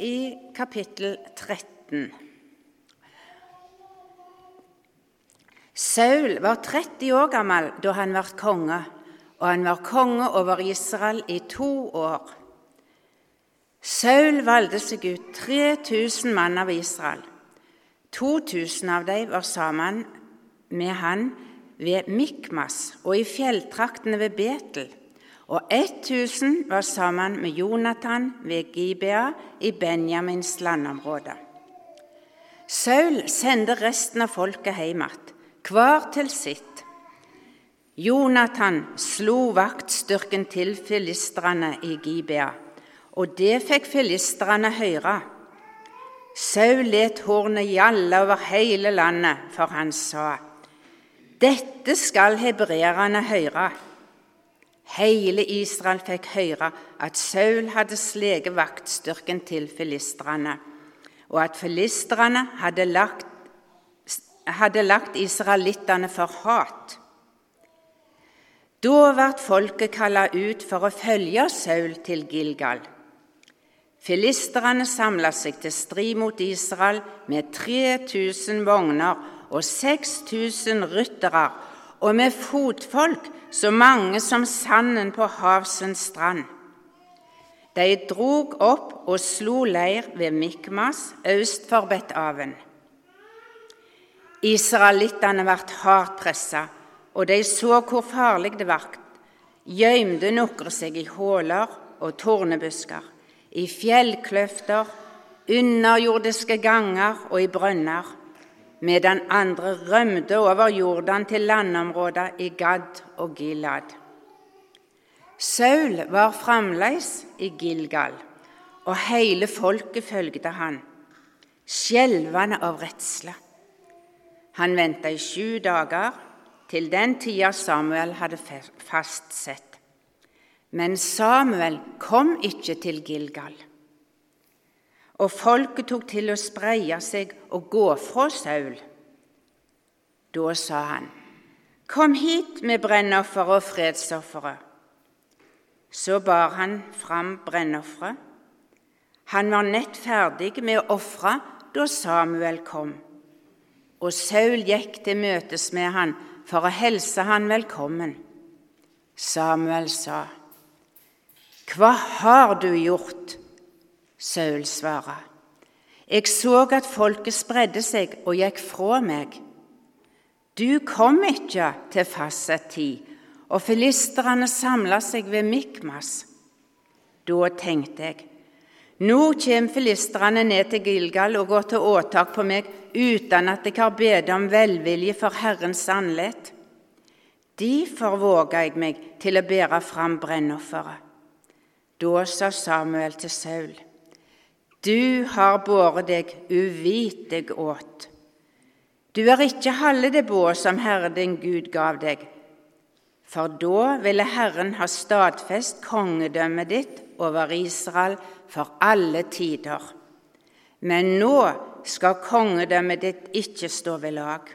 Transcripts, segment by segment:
i kapittel 13. Saul var 30 år gammel da han ble konge, og han var konge over Israel i to år. Saul valgte seg ut 3000 mann av Israel. 2000 av dem var sammen med han ved Mikmas og i fjelltraktene ved Betel og 1000 var sammen med Jonathan ved Gibea i Benjamins landområde. Saul sendte resten av folket hjem igjen, hver til sitt. Jonathan slo vaktstyrken til filistrene i Gibea, og det fikk filistrene høre. Saul let hornet gjalle over hele landet, for han sa:" Dette skal hebreerne høre. Hele Israel fikk høre at Saul hadde sleget vaktstyrken til filistrene, og at filistrene hadde lagt, hadde lagt israelittene for hat. Da ble folket kalt ut for å følge Saul til Gilgal. Filisterne samla seg til strid mot Israel med 3000 vogner og 6000 ryttere og med fotfolk så mange som sanden på havsens strand. De drog opp og slo leir ved Mikmas øst for Bet-Aven. Israelittene ble hardt pressa, og de så hvor farlig det var. Gjømte noen seg i huler og tornebusker, i fjellkløfter, underjordiske ganger og i brønner medan andre rømte over Jordan til landområder i Gad og Gilad. Saul var fremdeles i Gilgal, og hele folket følgde han, skjelvende av redsle. Han venta i sju dager, til den tida Samuel hadde fastsett. Men Samuel kom ikke til Gilgal og folket tok til å spreie seg og gå fra Saul. Da sa han, Kom hit med brennofferet og fredsofferet. Så bar han fram brennofferet. Han var nett ferdig med å ofre da Samuel kom, og Saul gikk til møtes med han for å helse han velkommen. Samuel sa, Hva har du gjort? Saul svarer. Jeg så at folket spredde seg og gikk fra meg. Du kom ikke til fastsatt tid, og filisterne samla seg ved Mikmas. Da tenkte jeg, nå kommer filisterne ned til Gilgal og går til åtak på meg uten at jeg har bedt om velvilje for Herrens andlet. Derfor våga jeg meg til å bære fram brennofferet. Da sa Samuel til Saul:" Du har båret deg uvittig åt. Du er ikke halve det båt som Herren din Gud gav deg, for da ville Herren ha stadfest kongedømmet ditt over Israel for alle tider. Men nå skal kongedømmet ditt ikke stå ved lag.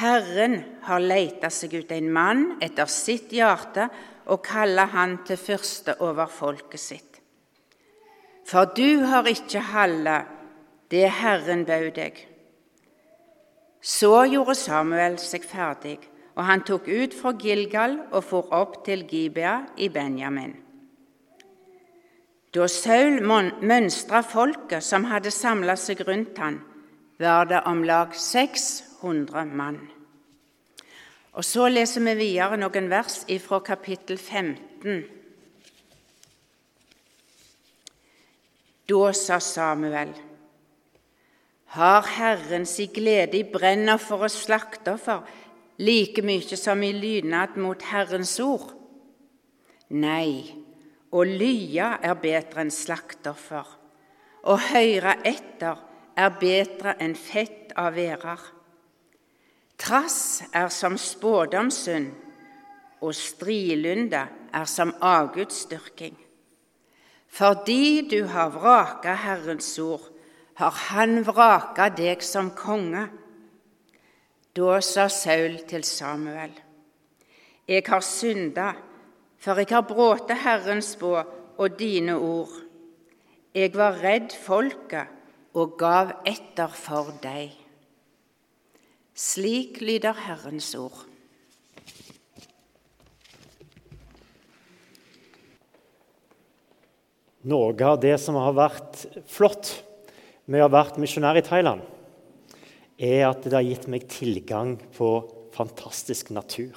Herren har leita seg ut en mann etter sitt hjerte og kaller han til fyrste over folket sitt for du har ikke halla det Herren bød deg. Så gjorde Samuel seg ferdig, og han tok ut fra Gilgal og for opp til Gibea i Benjamin. Da Saul mønstra folket som hadde samla seg rundt han, var det om lag 600 mann. Og Så leser vi videre noen vers fra kapittel 15 Da sa Samuel, har Herren si glede i brenner for og slakteoffer like mye som i lydnad mot Herrens ord? Nei, å lya er bedre enn slakteoffer, å høre etter er bedre enn fett av værer. Trass er som spådomssynd, og strilunde er som avgudsdyrking. Fordi du har vraka Herrens ord, har Han vraka deg som konge. Da sa Saul til Samuel, Jeg har synda, for jeg har bråte Herrens bå og dine ord. Jeg var redd folket og gav etter for deg. Slik lyder Herrens ord. Noe av det som har vært flott med å ha vært misjonær i Thailand, er at det har gitt meg tilgang på fantastisk natur.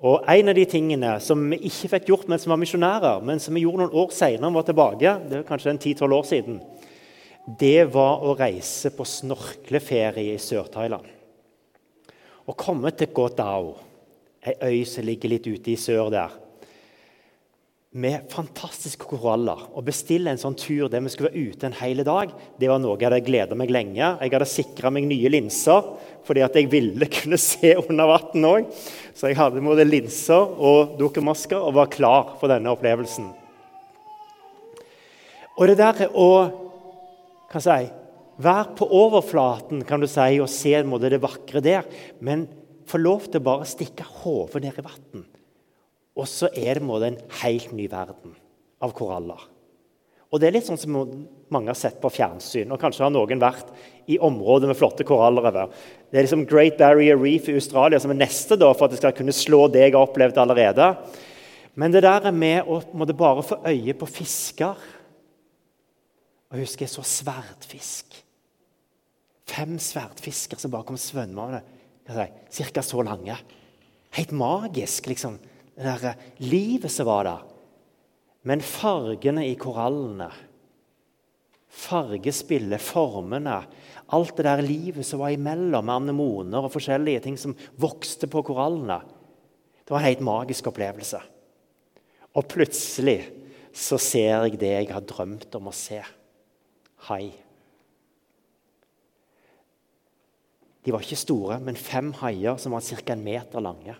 Og En av de tingene som vi ikke fikk gjort mens vi var misjonærer, men som vi gjorde noen år senere, var tilbake, det var kanskje 10-12 år siden, det var å reise på snorkleferie i Sør-Thailand. Å komme til Godao, ei øy som ligger litt ute i sør der med fantastiske koraller. Å bestille en sånn tur der vi skulle være ute en hel dag, det var noe jeg hadde gleda meg lenge. Jeg hadde sikra meg nye linser fordi at jeg ville kunne se under vann òg. Så jeg hadde både linser og dukkermasker og var klar for denne opplevelsen. Og det der å hva si, være på overflaten kan du si, og se det vakre der, men få lov til å bare stikke hodet ned i vann og så er det en helt ny verden av koraller. Og Det er litt sånn som mange har sett på fjernsyn. og Kanskje har noen vært i områder med flotte koraller over. Det er liksom Great Barrier Reef i Australia som er neste da, for at det skal kunne slå det jeg har opplevd allerede. Men det der med å måtte bare få øye på fisker Og Jeg husker jeg så sverdfisk. Fem sverdfisker som bare kom svømmende. Ca. så lange. Helt magisk, liksom det der livet som var der. Men fargene i korallene, fargespillet, formene Alt det der livet som var imellom, med anemoner og forskjellige ting som vokste på korallene. Det var en helt magisk opplevelse. Og plutselig så ser jeg det jeg har drømt om å se. Hai. De var ikke store, men fem haier som var ca. en meter lange.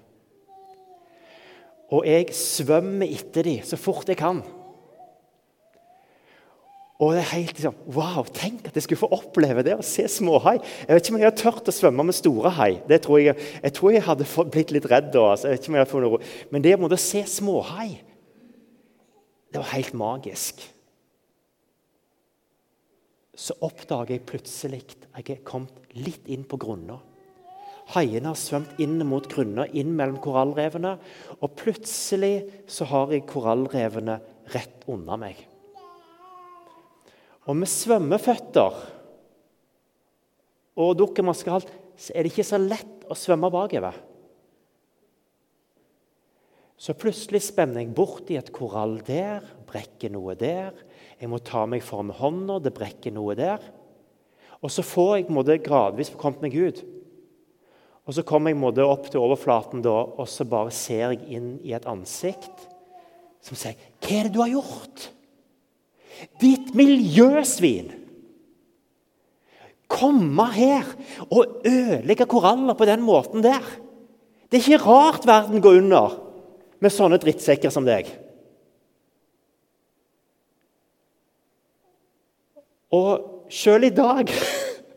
Og jeg svømmer etter dem så fort jeg kan. Og det er helt liksom, Wow, tenk at jeg skulle få oppleve det å se småhai. Jeg vet ikke om jeg har tørt å svømme med store hai. Det tror jeg, jeg tror jeg hadde blitt litt redd da. Altså. Jeg vet ikke om jeg hadde fått. Men det å se småhai, det var helt magisk. Så oppdager jeg plutselig at jeg er kommet litt inn på grunna. Haiene har svømt inn mot grunner, inn mellom korallrevene. Og plutselig så har jeg korallrevene rett unna meg. Og med svømmeføtter og dukkemaskealt så er det ikke så lett å svømme bakover. Så plutselig spenner jeg bort i et korall der, brekker noe der. Jeg må ta meg for med hånda, det brekker noe der. Og så får jeg måte, gradvis kommet meg ut. Og Så kommer jeg opp til overflaten, da, og så bare ser jeg inn i et ansikt som sier 'Hva er det du har gjort?' Ditt miljøsvin! Komme her og ødelegge koraller på den måten der. Det er ikke rart verden går under med sånne drittsekker som deg. Og sjøl i dag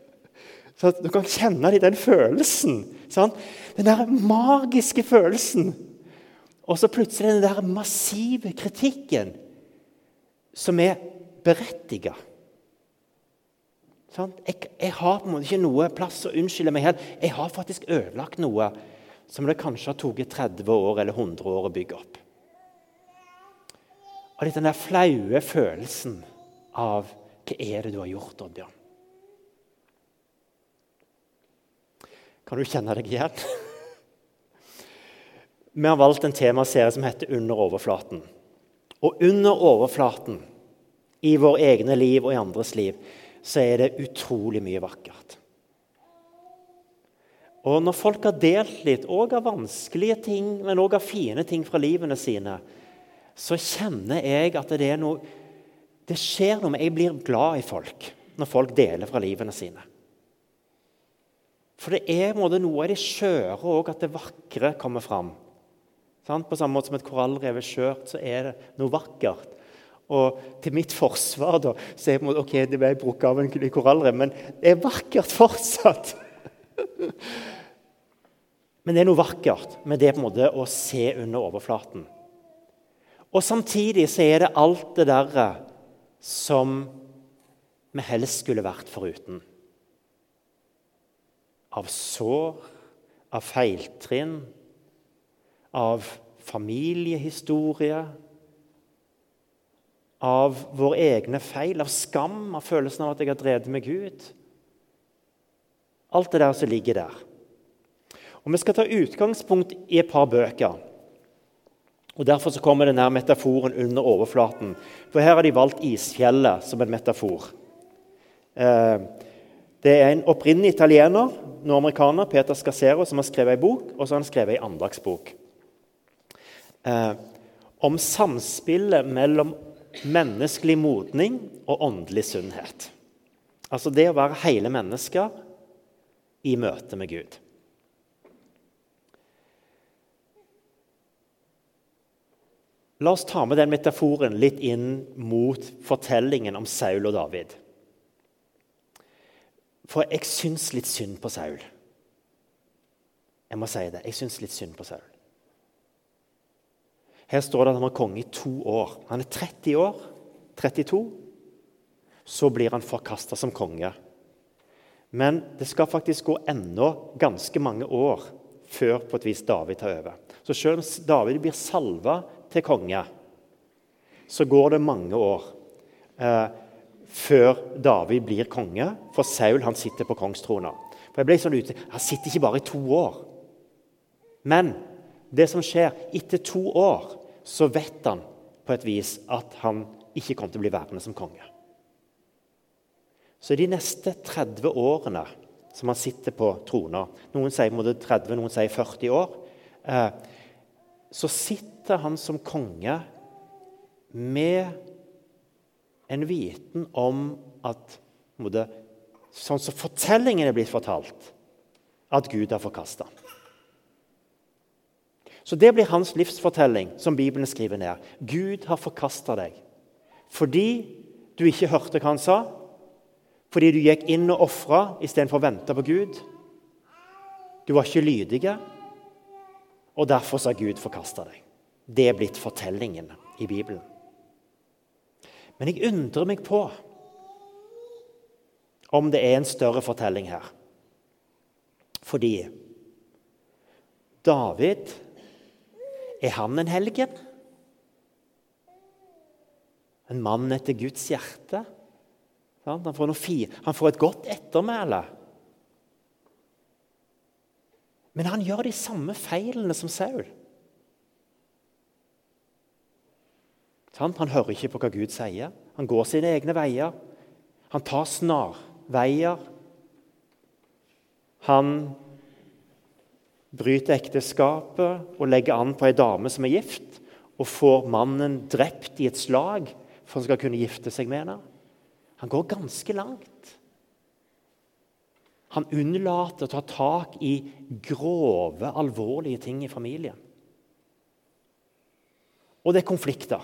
så at Du kan kjenne den følelsen Sant? Den der magiske følelsen. Og så plutselig den der massive kritikken som er berettiga. Jeg, jeg, har på en måte ikke noe plass å unnskylde meg helt. Jeg har faktisk ødelagt noe som det kanskje har tatt 30 år eller 100 år å bygge opp. Og litt den der flaue følelsen av hva er det du har gjort, Oddbjørn? Kan du kjenne deg igjen? Vi har valgt en temaserie som heter 'Under overflaten'. Og under overflaten, i vår egne liv og i andres liv, så er det utrolig mye vakkert. Og når folk har delt litt, òg av vanskelige ting, men òg av fine ting fra livene sine, så kjenner jeg at det er noe Det skjer noe med Jeg blir glad i folk når folk deler fra livene sine. For det er måte, noe av det skjøre òg at det vakre kommer fram. Sånn? På samme måte som et korallrev er skjørt, så er det noe vakkert. Og til mitt forsvar da, så er det ok, det ble brukket av en korallrev, men det er vakkert fortsatt. men det er noe vakkert med det på en måte å se under overflaten. Og samtidig så er det alt det derre som vi helst skulle vært foruten. Av sår, av feiltrinn, av familiehistorie, av våre egne feil, av skam, av følelsen av at jeg har drevet med Gud. Alt det der som ligger der. Og Vi skal ta utgangspunkt i et par bøker. Og Derfor så kommer denne metaforen under overflaten. For Her har de valgt isfjellet som en metafor. Eh, det er en opprinnelig italiener, nå amerikaner, Peter Scassero, som har skrevet en bok, og så har han skrevet en andagsbok. Eh, om samspillet mellom menneskelig modning og åndelig sunnhet. Altså det å være hele mennesker i møte med Gud. La oss ta med den metaforen litt inn mot fortellingen om Saul og David. For jeg syns litt synd på Saul. Jeg må si det. Jeg syns litt synd på Saul. Her står det at han var konge i to år. Han er 30 år. 32. Så blir han forkasta som konge. Men det skal faktisk gå enda ganske mange år før på et vis David tar over. Så selv om David blir salva til konge, så går det mange år eh, før David blir konge, for Saul han sitter på kongstrona. For jeg ble sånn ute, Han sitter ikke bare i to år. Men det som skjer etter to år, så vet han på et vis at han ikke kommer til å bli værende som konge. Så de neste 30 årene som han sitter på trona Noen sier 30, noen sier 40 år. Eh, så sitter han som konge med en viten om at Sånn som fortellingen er blitt fortalt, at Gud har forkasta. Så det blir hans livsfortelling, som Bibelen skriver ned. Gud har forkasta deg fordi du ikke hørte hva han sa, fordi du gikk inn og ofra istedenfor å vente på Gud. Du var ikke lydige, og derfor har Gud forkasta deg. Det er blitt fortellingen i Bibelen. Men jeg undrer meg på om det er en større fortelling her. Fordi David er han en helgen? En mann etter Guds hjerte? Han får, han får et godt ettermæle. Men han gjør de samme feilene som Saul. Han hører ikke på hva Gud sier. Han går sine egne veier. Han tar snarveier. Han bryter ekteskapet og legger an på ei dame som er gift, og får mannen drept i et slag for han skal kunne gifte seg med henne. Han går ganske langt. Han unnlater å ta tak i grove, alvorlige ting i familien. Og det er konflikter.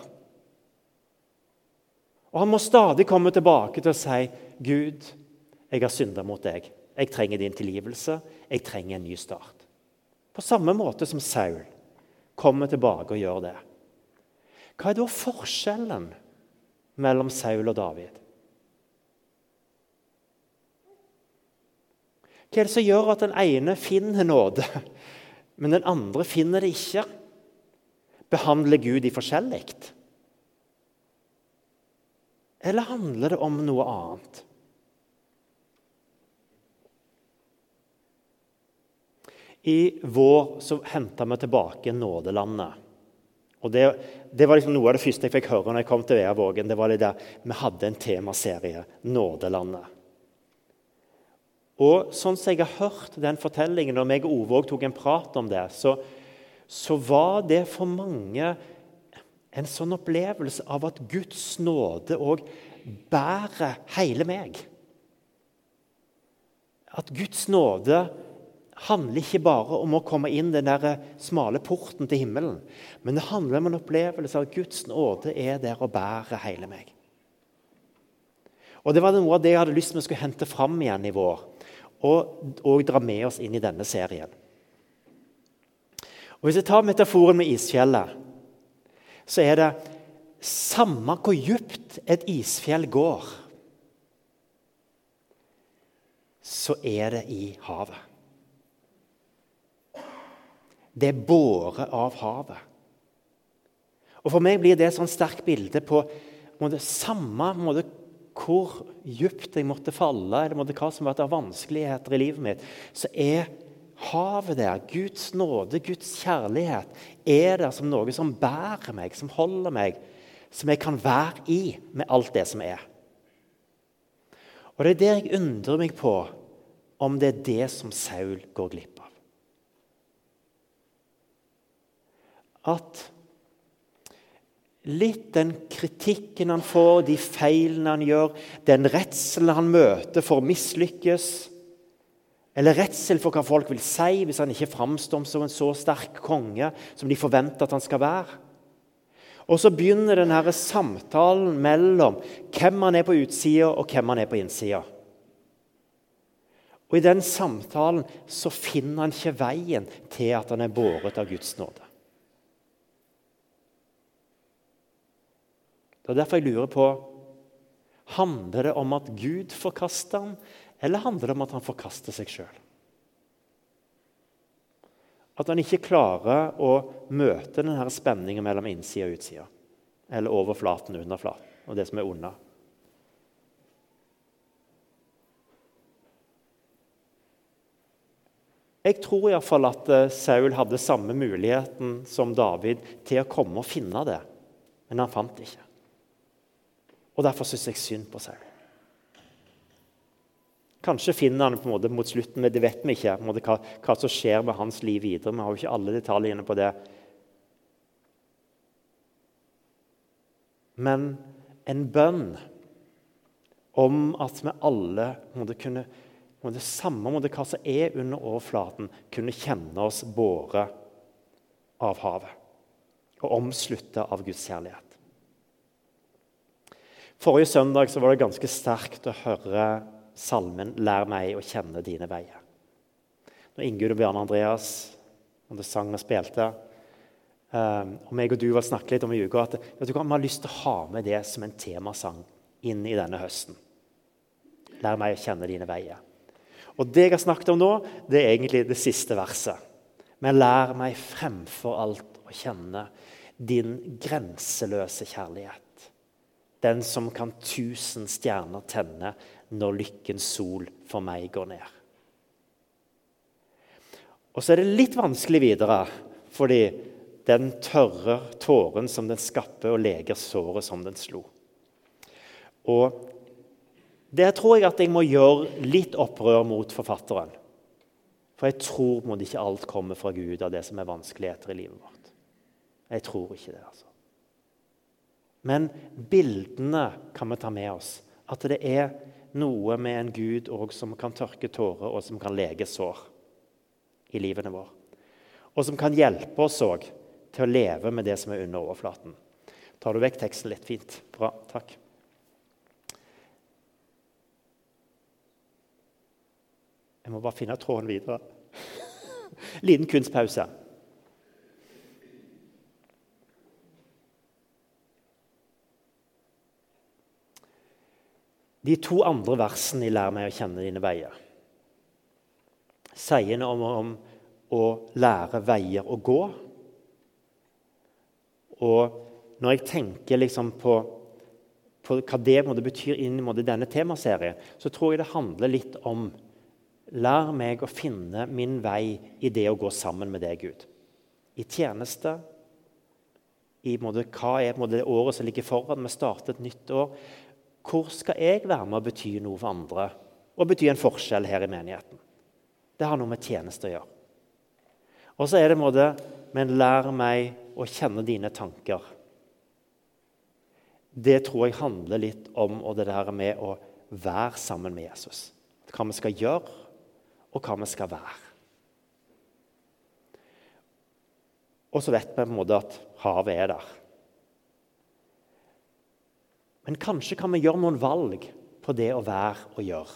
Og Han må stadig komme tilbake til å si, 'Gud, jeg har synda mot deg. Jeg trenger din tilgivelse. Jeg trenger en ny start.' På samme måte som Saul kommer tilbake og gjør det. Hva er da forskjellen mellom Saul og David? Hva er det som gjør at den ene finner nåde, men den andre finner det ikke? Behandler Gud de forskjellig? Eller handler det om noe annet? I vår så henta vi tilbake nådelandet. Og det, det, var liksom Noe av det første jeg fikk høre når jeg kom til Veavågen. det var det der, Vi hadde en temaserie, 'Nådelandet'. Og sånn som jeg har hørt den fortellingen, og meg og Ove tok en prat om det, så, så var det for mange en sånn opplevelse av at Guds nåde òg bærer hele meg. At Guds nåde handler ikke bare om å komme inn den der smale porten til himmelen. Men det handler om en opplevelse av at Guds nåde er der og bærer hele meg. Og Det var noe av det jeg hadde lyst til vi skulle hente fram igjen i vår. Og, og dra med oss inn i denne serien. Og Hvis jeg tar metaforen med isfjellet, så er det samme hvor djupt et isfjell går, så er det i havet. Det er båret av havet. Og For meg blir det et sånn sterkt bilde på måte, samme måte, hvor djupt jeg måtte falle, eller måtte, hva som har vært av vanskeligheter i livet mitt, så er havet der, Guds nåde, Guds kjærlighet, er der som noe som bærer meg, som holder meg, som jeg kan være i med alt det som er. Og Det er der jeg undrer meg på om det er det som Saul går glipp av. At litt den kritikken han får, de feilene han gjør, den redselen han møter for å mislykkes, eller redsel for hva folk vil si hvis han ikke framstår som en så sterk konge som de forventer at han skal være. Og så begynner denne samtalen mellom hvem han er på utsida, og hvem han er på innsida. Og I den samtalen så finner han ikke veien til at han er båret av Guds nåde. Det er derfor jeg lurer på Handler det om at Gud forkaster ham, eller handler det om at han forkaster seg sjøl? At han ikke klarer å møte denne spenningen mellom innsida og utsida. Eller overflaten og underflaten og det som er unna. Jeg tror iallfall at eh, Saul hadde samme muligheten som David til å komme og finne det, men han fant det ikke. Og Derfor syns jeg synd på Saul. Kanskje finner han på en måte mot slutten, men det vet vi ikke. Måte, hva, hva, som skjer med hans liv videre. Vi har jo ikke alle detaljene på det. Men en bønn om at vi alle måtte kunne måtte Samme måte hva som er under overflaten, kunne kjenne oss båret av havet og omslutta av Guds kjærlighet. Forrige søndag var det ganske sterkt å høre salmen 'Lær meg å kjenne dine veier'. Når Ingunn og Bjørn Andreas og sang og spilte, um, og meg og du var snakket litt om i uka, at vet du hva, vi har lyst til å ha med det som en temasang inn i denne høsten. 'Lær meg å kjenne dine veier'. Og Det jeg har snakket om nå, det er egentlig det siste verset. Men lær meg fremfor alt å kjenne din grenseløse kjærlighet. Den som kan tusen stjerner tenne når lykkens sol for meg går ned. Og så er det litt vanskelig videre, fordi den tørre tåren som den skapper, og leger såret som den slo. Og Der tror jeg at jeg må gjøre litt opprør mot forfatteren. For jeg tror må ikke alt kommer fra Gud av det som er vanskeligheter i livet vårt. Jeg tror ikke det. altså. Men bildene kan vi ta med oss. At det er noe med en Gud som kan tørke tårer, og som kan lege sår i livene våre. Og som kan hjelpe oss òg til å leve med det som er under overflaten. Tar du vekk teksten litt fint? Bra. Takk. Jeg må bare finne tråden videre. Liten kunstpause. De to andre versene i 'Lær meg å kjenne dine veier' sier noe om, om å lære veier å gå. Og når jeg tenker liksom på, på, hva det betyr inn i denne temaserien, så tror jeg det handler litt om Lær meg å finne min vei i det å gå sammen med deg, Gud. I tjeneste. I måte, hva er måte, det året som ligger foran? Vi starter et nytt år. Hvor skal jeg være med å bety noe for andre og bety en forskjell her i menigheten? Det har noe med tjeneste å gjøre. Og så er det en måte Men lær meg å kjenne dine tanker. Det tror jeg handler litt om og det der med å være sammen med Jesus. Hva vi skal gjøre, og hva vi skal være. Og så vet vi på en måte at havet er der. Men kanskje kan vi gjøre noen valg på det å være og gjøre.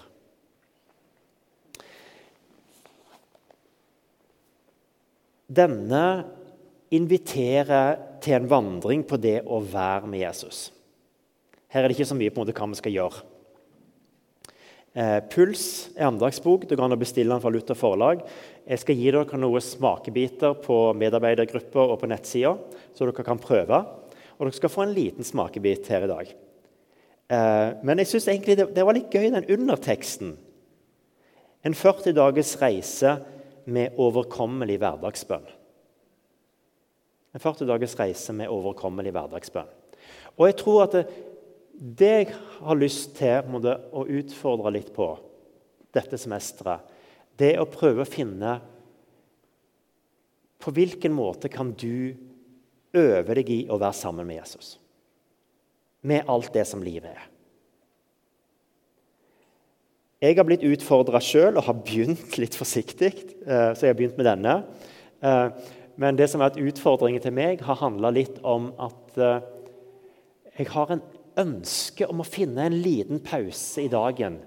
Denne inviterer til en vandring på det å være med Jesus. Her er det ikke så mye på en måte hva vi skal gjøre. Eh, Puls er andagsbok. Det går an å bestille den fra Luther forlag. Jeg skal gi dere noen smakebiter på medarbeidergrupper og på nettsida, så dere kan prøve. Og dere skal få en liten smakebit her i dag. Eh, men jeg syns egentlig det, det var litt gøy, den underteksten. En 40 dagers reise med overkommelig hverdagsbønn. En 40 dagers reise med overkommelig hverdagsbønn. Og jeg tror at det, det jeg har lyst til måtte, å utfordre litt på dette semesteret, det er å prøve å finne På hvilken måte kan du øve deg i å være sammen med Jesus? Med alt det som livet er. Jeg har blitt utfordra sjøl og har begynt litt forsiktig. Eh, så jeg har begynt med denne. Eh, men det som har vært utfordringen til meg, har handla litt om at eh, jeg har en ønske om å finne en liten pause i dagen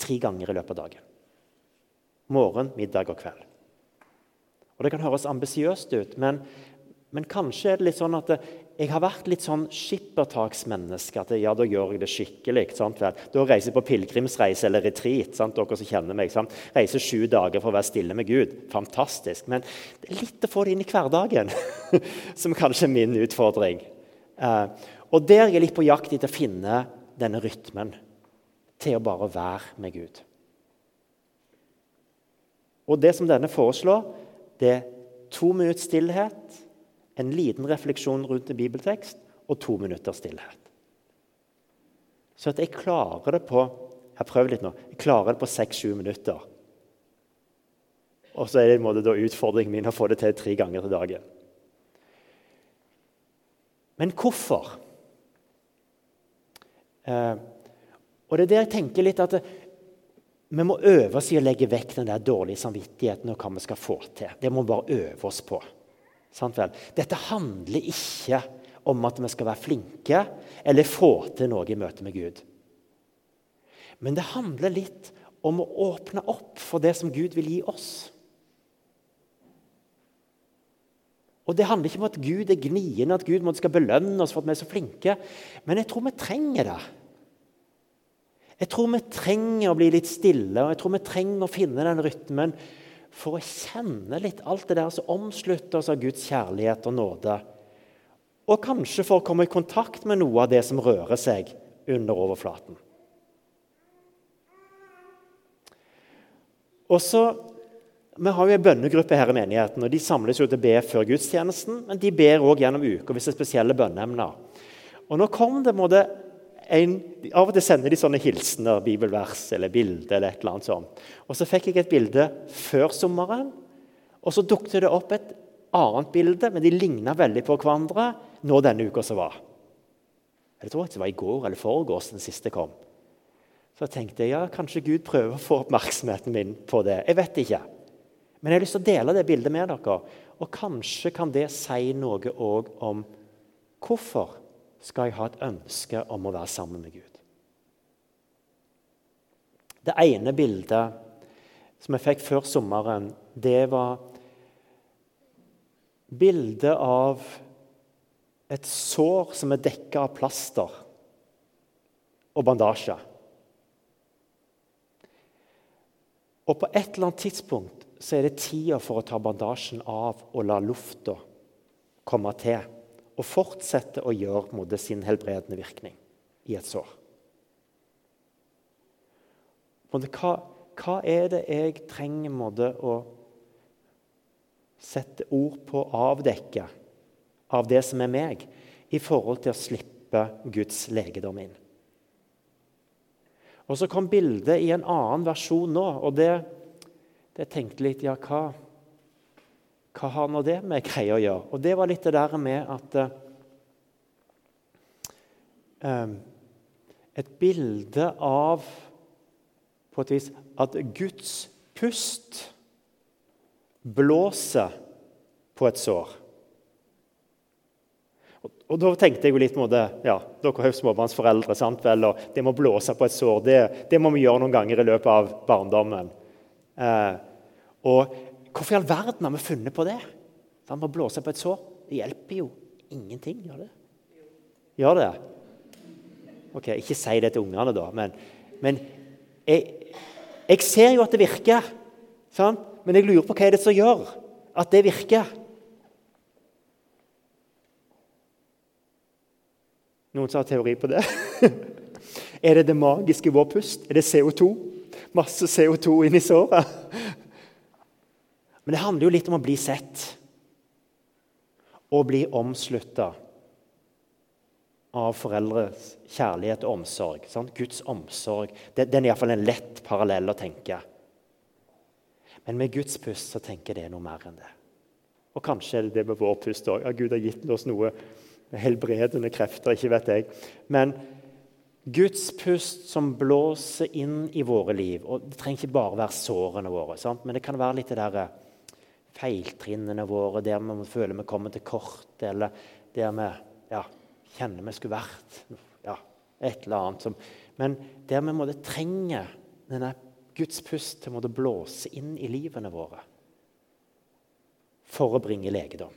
tre ganger i løpet av dagen. Morgen, middag og kveld. Og Det kan høres ambisiøst ut, men, men, kanskje er det litt sånn at jeg har vært litt sånn skippertaksmenneske. At ja, da gjør jeg det skikkelig. Sant? Da reiser jeg på pilegrimsreise eller retreat. Sant? Dere som kjenner meg. Sant? Reiser sju dager for å være stille med Gud. Fantastisk. Men det er litt å få det inn i hverdagen som kanskje er min utfordring. Eh, og der er jeg litt på jakt etter å finne denne rytmen til å bare være med Gud. Og det som denne foreslår, det er to minutts stillhet en liten refleksjon rundt en bibeltekst og to minutter stillhet. Så at jeg klarer det på jeg prøver litt nå, jeg klarer det på seks-sju minutter. Og så er det måte da utfordringen min å få det til tre ganger til dagen. Men hvorfor? Eh, og det er der jeg tenker litt at vi må øve oss i å legge vekk den der dårlige samvittigheten og hva vi skal få til. Det må vi bare øve oss på. Dette handler ikke om at vi skal være flinke eller få til noe i møte med Gud. Men det handler litt om å åpne opp for det som Gud vil gi oss. Og Det handler ikke om at Gud er gniende, at Gud skal belønne oss for at vi er så flinke. Men jeg tror vi trenger det. Jeg tror vi trenger å bli litt stille og jeg tror vi trenger å finne den rytmen for å kjenne litt alt det der som omslutter oss av Guds kjærlighet og nåde. Og kanskje for å komme i kontakt med noe av det som rører seg under overflaten. Og så, Vi har jo en bønnegruppe her i menigheten, og de samles jo til å be før gudstjenesten. Men de ber òg gjennom uka hvis det er spesielle bønneemner. Og nå kom det måtte en, Av og til sender de sånne hilsener, bibelvers eller bilde. eller et eller annet sånt. Og Så fikk jeg et bilde før sommeren, og så dukket det opp et annet bilde, men de ligna veldig på hverandre nå denne uka som var. Jeg tror det var i går eller foregårs den siste kom. Så jeg tenkte ja, kanskje Gud prøver å få oppmerksomheten min på det. Jeg vet ikke. Men jeg har lyst til å dele det bildet med dere. Og kanskje kan det si noe òg om hvorfor skal jeg ha et ønske om å være sammen med Gud. Det ene bildet som jeg fikk før sommeren, det var bildet av et sår som er dekka av plaster og bandasje. Og på et eller annet tidspunkt så er det tida for å ta bandasjen av og la lufta komme til og fortsette å gjøre mot sin helbredende virkning i et sår. Hva, hva er det jeg trenger måtte, å sette ord på, avdekke, av det som er meg, i forhold til å slippe Guds legedom inn? Og Så kom bildet i en annen versjon nå, og det, det tenkte litt Ja, hva? Hva har nå det med greia å gjøre? Og det var litt det der med at eh, Et bilde av på et vis at Guds pust blåser på et sår. Og, Da tenkte jeg jo litt på det, ja, Dere er jo småbarnsforeldre. sant vel, og Det må blåse på et sår. Det, det må vi gjøre noen ganger i løpet av barndommen. Eh, og Hvorfor i all verden har vi funnet på det? Da må blåse på et sår. Det hjelper jo ingenting, gjør det? Gjør det? Ok, Ikke si det til ungene, da, men, men jeg, jeg, ser jo at det virker. Sant? Men jeg lurer på hva er det som gjør at det virker. Noen som har teori på det? er det det magiske i vår pust? Er det CO2? Masse CO2 inni såret? Men det handler jo litt om å bli sett og bli omslutta av foreldres kjærlighet og omsorg. Sant? Guds omsorg. Den er iallfall en lett parallell å tenke. Men med Guds pust så tenker jeg det er noe mer enn det. Og kanskje er det det med vår pust òg. Ja, Gud har gitt oss noe helbredende krefter, ikke vet jeg. Men Guds pust som blåser inn i våre liv. Og Det trenger ikke bare være sårene våre, sant? men det kan være litt det der eh, feiltrinnene våre, der vi føler vi kommer til kort, eller der vi ja, kjenner vi skulle vært. Ja, et eller annet. Som, men der vi måtte trenge denne Guds pust til å blåse inn i livene våre for å bringe legedom.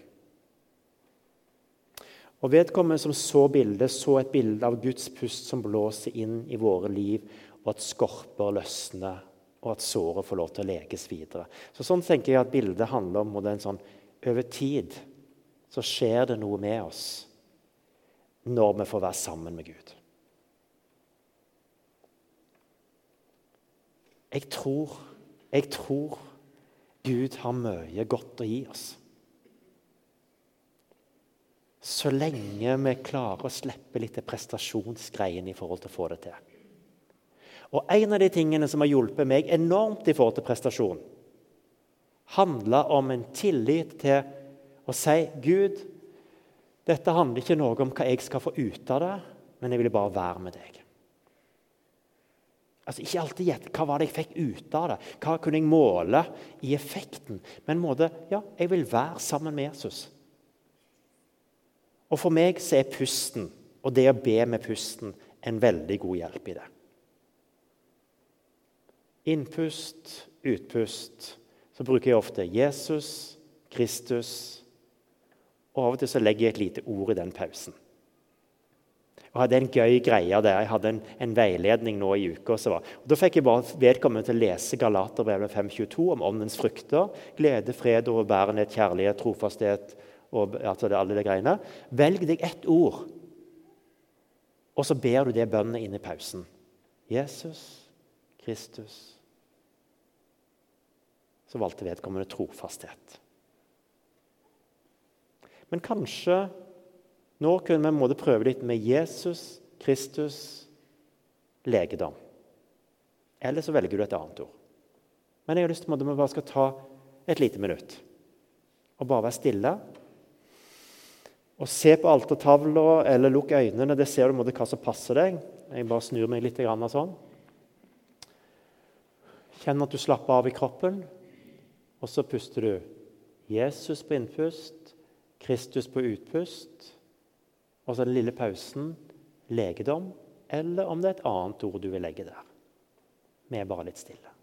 Og Vedkommende som så bildet, så et bilde av Guds pust som blåser inn i våre liv, og at skorper løsner, og at såret får lov til å leges videre. Så Sånn tenker jeg at bildet handler om en sånn, over tid så skjer det noe med oss når vi får være sammen med Gud. Jeg tror, jeg tror Gud har mye godt å gi oss. Så lenge vi klarer å slippe litt prestasjonsgreiene prestasjonsgreien i forhold til å få det til. Og En av de tingene som har hjulpet meg enormt i forhold til prestasjon, handler om en tillit til å si Gud, dette handler ikke noe om hva jeg skal få ut av det, men jeg vil bare være med deg. Altså Ikke alltid gjett hva var det jeg fikk ut av det, hva kunne jeg måle i effekten. Men måte, ja, jeg vil være sammen med Jesus. Og For meg så er pusten og det å be med pusten en veldig god hjelp i det. Innpust, utpust. Så bruker jeg ofte Jesus, Kristus, og av og til så legger jeg et lite ord i den pausen og hadde en gøy greie der. Jeg hadde en, en veiledning nå i uka. Da fikk jeg bare vedkommende til å lese Galaterbrevet 5.22 om åndens frukter. Glede, fred, overbærenhet, kjærlighet, trofasthet og altså det, alle de greiene. Velg deg ett ord, og så ber du det bønnet inn i pausen. Jesus, Kristus. Så valgte vedkommende trofasthet. Men kanskje nå kunne vi måtte prøve litt med Jesus, Kristus, legedom. Eller så velger du et annet ord. Men jeg har lyst til at vi bare skal ta et lite minutt og bare være stille. Og se på altertavla eller lukk øynene. Det ser du måtte hva som passer deg. Jeg bare snur meg litt sånn. Kjenn at du slapper av i kroppen. Og så puster du Jesus på innpust, Kristus på utpust. Og så den lille pausen legedom, eller om det er et annet ord du vil legge der. Vi er bare litt stille.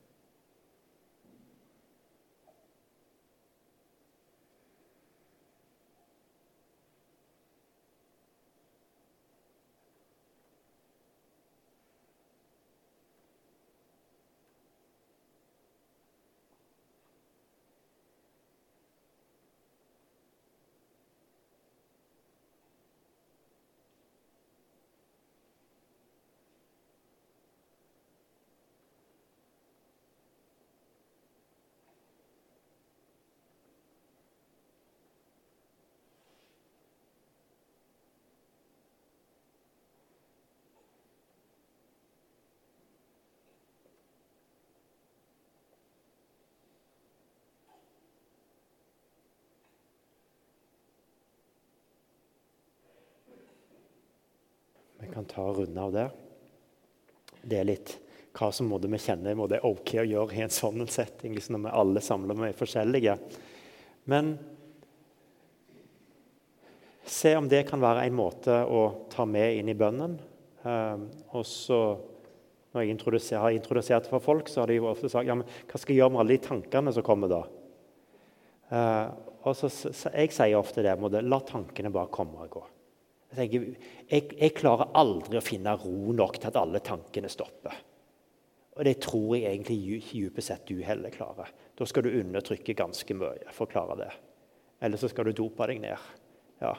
kan ta og runde av der. Det er litt hva som måtte vi kjenner må det er ok å gjøre i en sånn setting, liksom når vi alle samler med forskjellige. Men se om det kan være en måte å ta med inn i bønnen. Um, og så, Når jeg har introdusert for folk, så har de jo ofte sagt ja, men hva skal jeg gjøre med alle de tankene som kommer da? Uh, og så, så, Jeg sier ofte det måtte, La tankene bare komme og gå. Jeg, jeg, jeg, klarer aldri å finne ro nok til at alle tankene stopper. Og det tror jeg egentlig dypest sett du heller klarer. Da skal du undertrykke ganske mye for å klare det. Eller så skal du dope deg ned. Ja.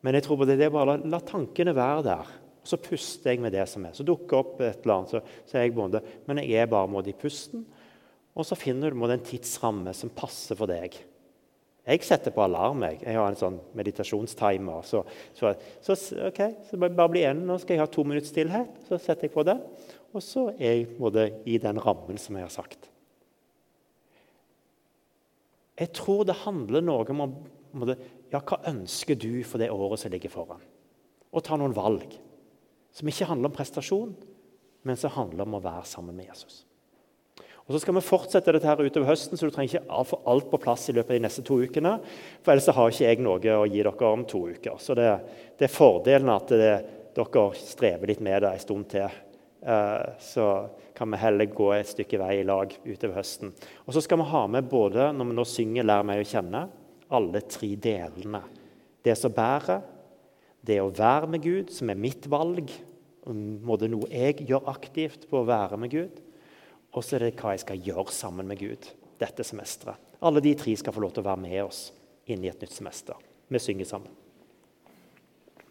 Men jeg tror på det, det er bare la, la tankene være der. Og så puster jeg med det som er. Så dukker opp et eller annet, så, så er jeg bonde. men jeg er bare måte, i pusten. Og så finner du en tidsramme som passer for deg. Jeg setter på alarm. Jeg, jeg har en sånn meditasjonstimer. Så, så, så, okay, så bare bli enig. Nå skal jeg ha to minutter stillhet. Så setter jeg på det. Og så er jeg både i den rammen som jeg har sagt. Jeg tror det handler noe om måte, ja, hva ønsker du for det året som ligger foran. Og ta noen valg som ikke handler om prestasjon, men som handler om å være sammen med Jesus. Og Så skal vi fortsette dette her utover høsten, så du trenger ikke få alt på plass i løpet av de neste to ukene. For ellers har ikke jeg noe å gi dere om to uker. Så det, det er fordelen at det, dere strever litt med det en stund til. Uh, så kan vi heller gå et stykke vei i lag utover høsten. Og så skal vi ha med både, når vi nå synger 'Lær meg å kjenne', alle tre delene. Det som bærer, det å være med Gud, som er mitt valg, noe jeg gjør aktivt på å være med Gud. Og så er det hva jeg skal gjøre sammen med Gud dette semesteret. Alle de tre skal få lov til å være med oss inn i et nytt semester. Vi synger sammen.